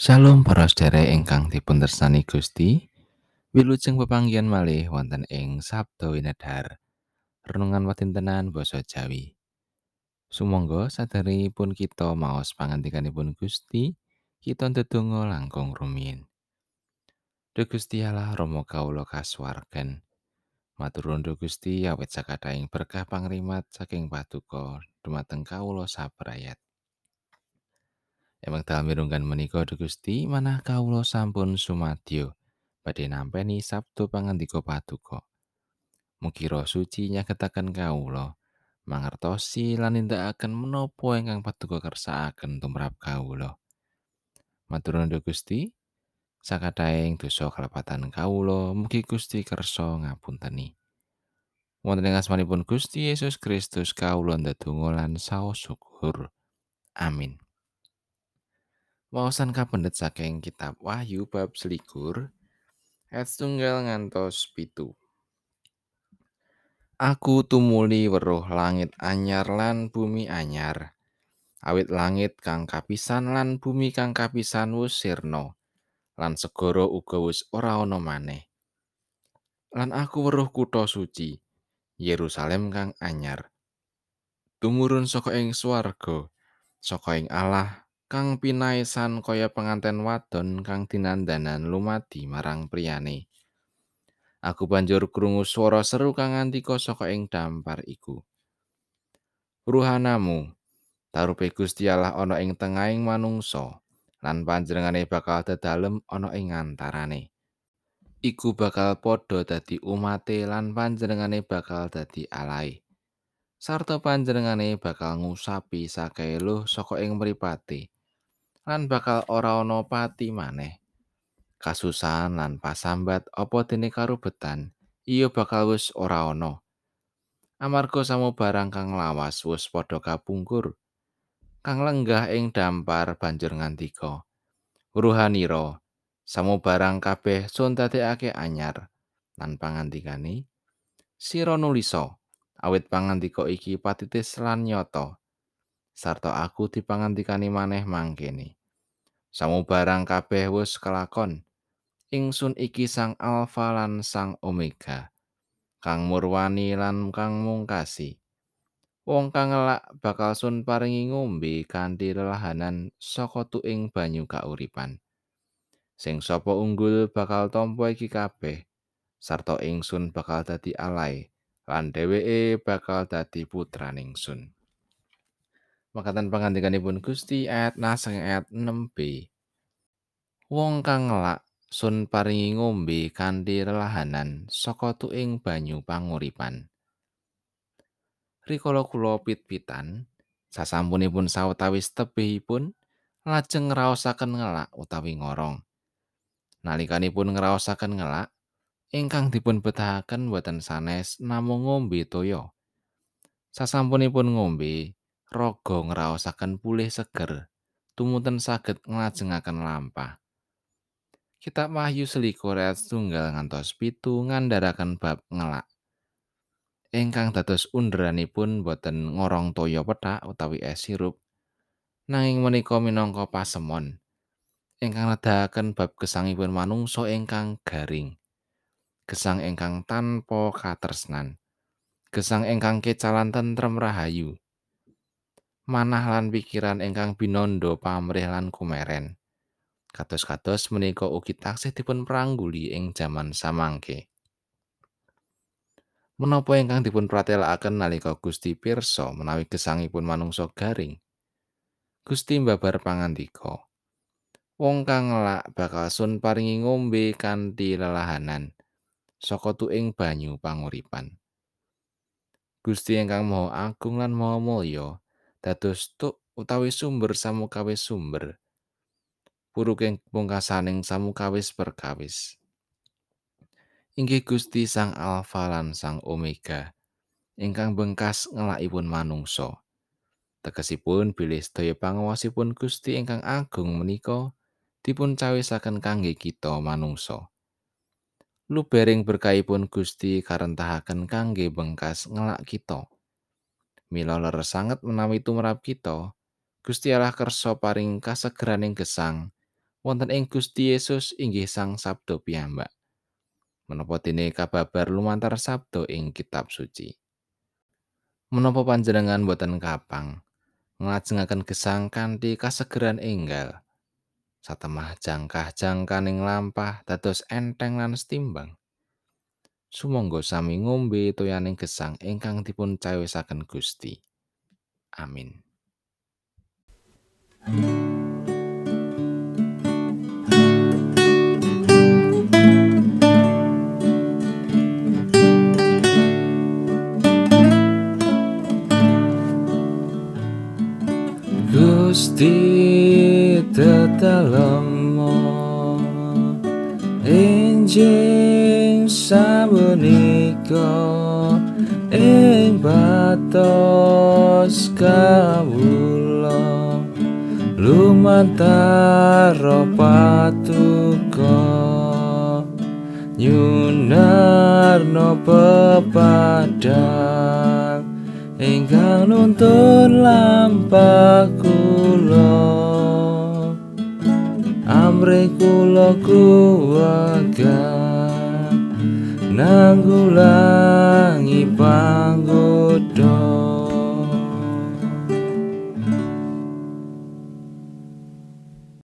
Shalom para sedherek ingkang dipuntersani Gusti. Wilujeng pepanggihan malih wonten ing Sabda Winedhar. Renungan watintenan basa Jawi. Sumangga sadèrèngipun kita maos pangandikanipun Gusti, kita ndedonga langkung rumiyin. Duh Gusti Allah Rama kawula kasuwargan. Matur nuwun Gusti awit sakathahing berkah pangrimat saking Paduka dumateng kawula sabrayat. Emang dalam mirunggan menika Duh Gusti manah kawula sampun sumadyo badhe nampi sabdo pangandika Paduka. Mugi roh suci nyagetaken kawula mangertosi lan nindakaken menapa ingkang Paduka kersakaken tumrap kawula. Matur nuwun Gusti. Sakathahing dosa kalepatan kawula mugi Gusti kersa ngapunteni. Wonten ing asmanipun Gusti Yesus Kristus kawula ndedonga lan saos syukur. Amin. Wawasan kapendet saking kitab Wahyu bab selikur ayat setunggal ngantos pitu. Aku tumuli weruh langit anyar lan bumi anyar. Awit langit kang kapisan lan bumi kang kapisan wus sirna. Lan segara uga wis ora ana maneh. Lan aku weruh kutha suci, Yerusalem kang anyar. Tumurun saka ing swarga, saka ing Allah kang pinaesan kaya penganten wadon kang dinandanan lumadi marang priyane. Aku banjur krungu swara seru kang ngandika saka ing dampar iku. Ruhanamu, tarupe Gusti Allah ana ing tengahing manungsa, lan panjenengane bakal dedalem ana ing antarane. Iku bakal padha dadi umate lan panjenengane bakal dadi alai. Sarta panjenengane bakal ngusapi sakeluh saka ing mripate. Lan bakal ora ana pati maneh. Kasusahan lan pasambat apa dene karubetan, iya bakal wis ora ana. Amarga samo barang kang lawas wis padha kapungkur. Kang lenggah ing dampar banjur ngandika. Ruhanira, samo barang kabeh sun dadekake anyar. Lan pangandikane, sira nulisa, awit pangandika iki patitis lan nyata. Sarta aku dipangandikani maneh mangkene. Samu barang kabeh wis kelakon. Ingsun iki sang alfa lan sang omega. Kang murwani lan kang mungkasi. Wong kang ngelak bakal sun paringi ngombe kanthi lelahanan saka tuing banyu kauripan. Sing sapa unggul bakal tampa iki kabeh. Sarta ingsun bakal dadi alai lan dheweke bakal dadi putraning sun. Makatan pangandikanipun Gusti ayat naseng ayat 6b. Wong kang ngelak sun paringi ngombe kanthi lelahanan saka tuing banyu panguripan. Rikala kula pit-pitan, sasampunipun sawetawis tebihipun lajeng ngraosaken ngelak utawi ngorong. Nalikanipun ngraosaken ngelak, ingkang dipun betahaken boten sanes namung ngombe toya. Sasampunipun ngombe, raga ngraosaken pulih seger tumuten saged nglajengaken lampah. Kitab Wahyu selikur ayat tunggal ngantos pitu ngandharaken bab ngelak. Ingkang dados underanipun boten ngorong toya pethak utawi es sirup, nanging menika minangka pasemon. Ingkang nedahaken bab gesangipun manungsa ingkang garing. Gesang ingkang tanpa katresnan. Gesang ingkang kecalan tentrem rahayu. Manah lan pikiran ingkang binondo pamrih lan kumeren. Kados-kados menika ugi taksih dipun prangguli ing jaman samangke. Menapa ingkang dipun pratelakaken nalika Gusti pirsa menawi gesangipun manungsa garing? Gusti mbabar pangandika. Wong kang ngelak bakal sun paringi ngombe kanthi lelahanan saka tuing banyu panguripan. Gusti ingkang Maha Agung lan Maha Mulya dados tuk utawi sumber samukawis sumber. Puruking pungkasaning samukawis perkawis. Inggih Gusti Sang Alfa lan Sang Omega, ingkang bengkas ngelakipun manungsa. Tegesipun bilih sedaya panguwasipun Gusti ingkang agung menika dipun cawisaken kangge kita manungsa. Lubering berkahipun Gusti karentahaken kangge bengkas ngelak kita. Mila leres sanget menawi tumrap kita, Gusti Allah kersa paring kasegeraning gesang wonten ing Gusti Yesus inggih Sang Sabdo piyambak. Menapa dene kababar lumantar sabdo ing kitab suci. Menapa panjenengan boten kapang nglajengaken gesang kanthi kasegeran enggal. Satemah jangkah jangkaning lampah dados enteng lan setimbang. Sumangga sami ngombe toyaning gesang ingkang dipun cawisaken Gusti. Amin. Gusti tetelemo enjing sabunika ing batos kawula. Lumantar patuko. Nyunarno pepadang. Ingkang nuntun lampah kula. Amre kula kuwaga menanggulah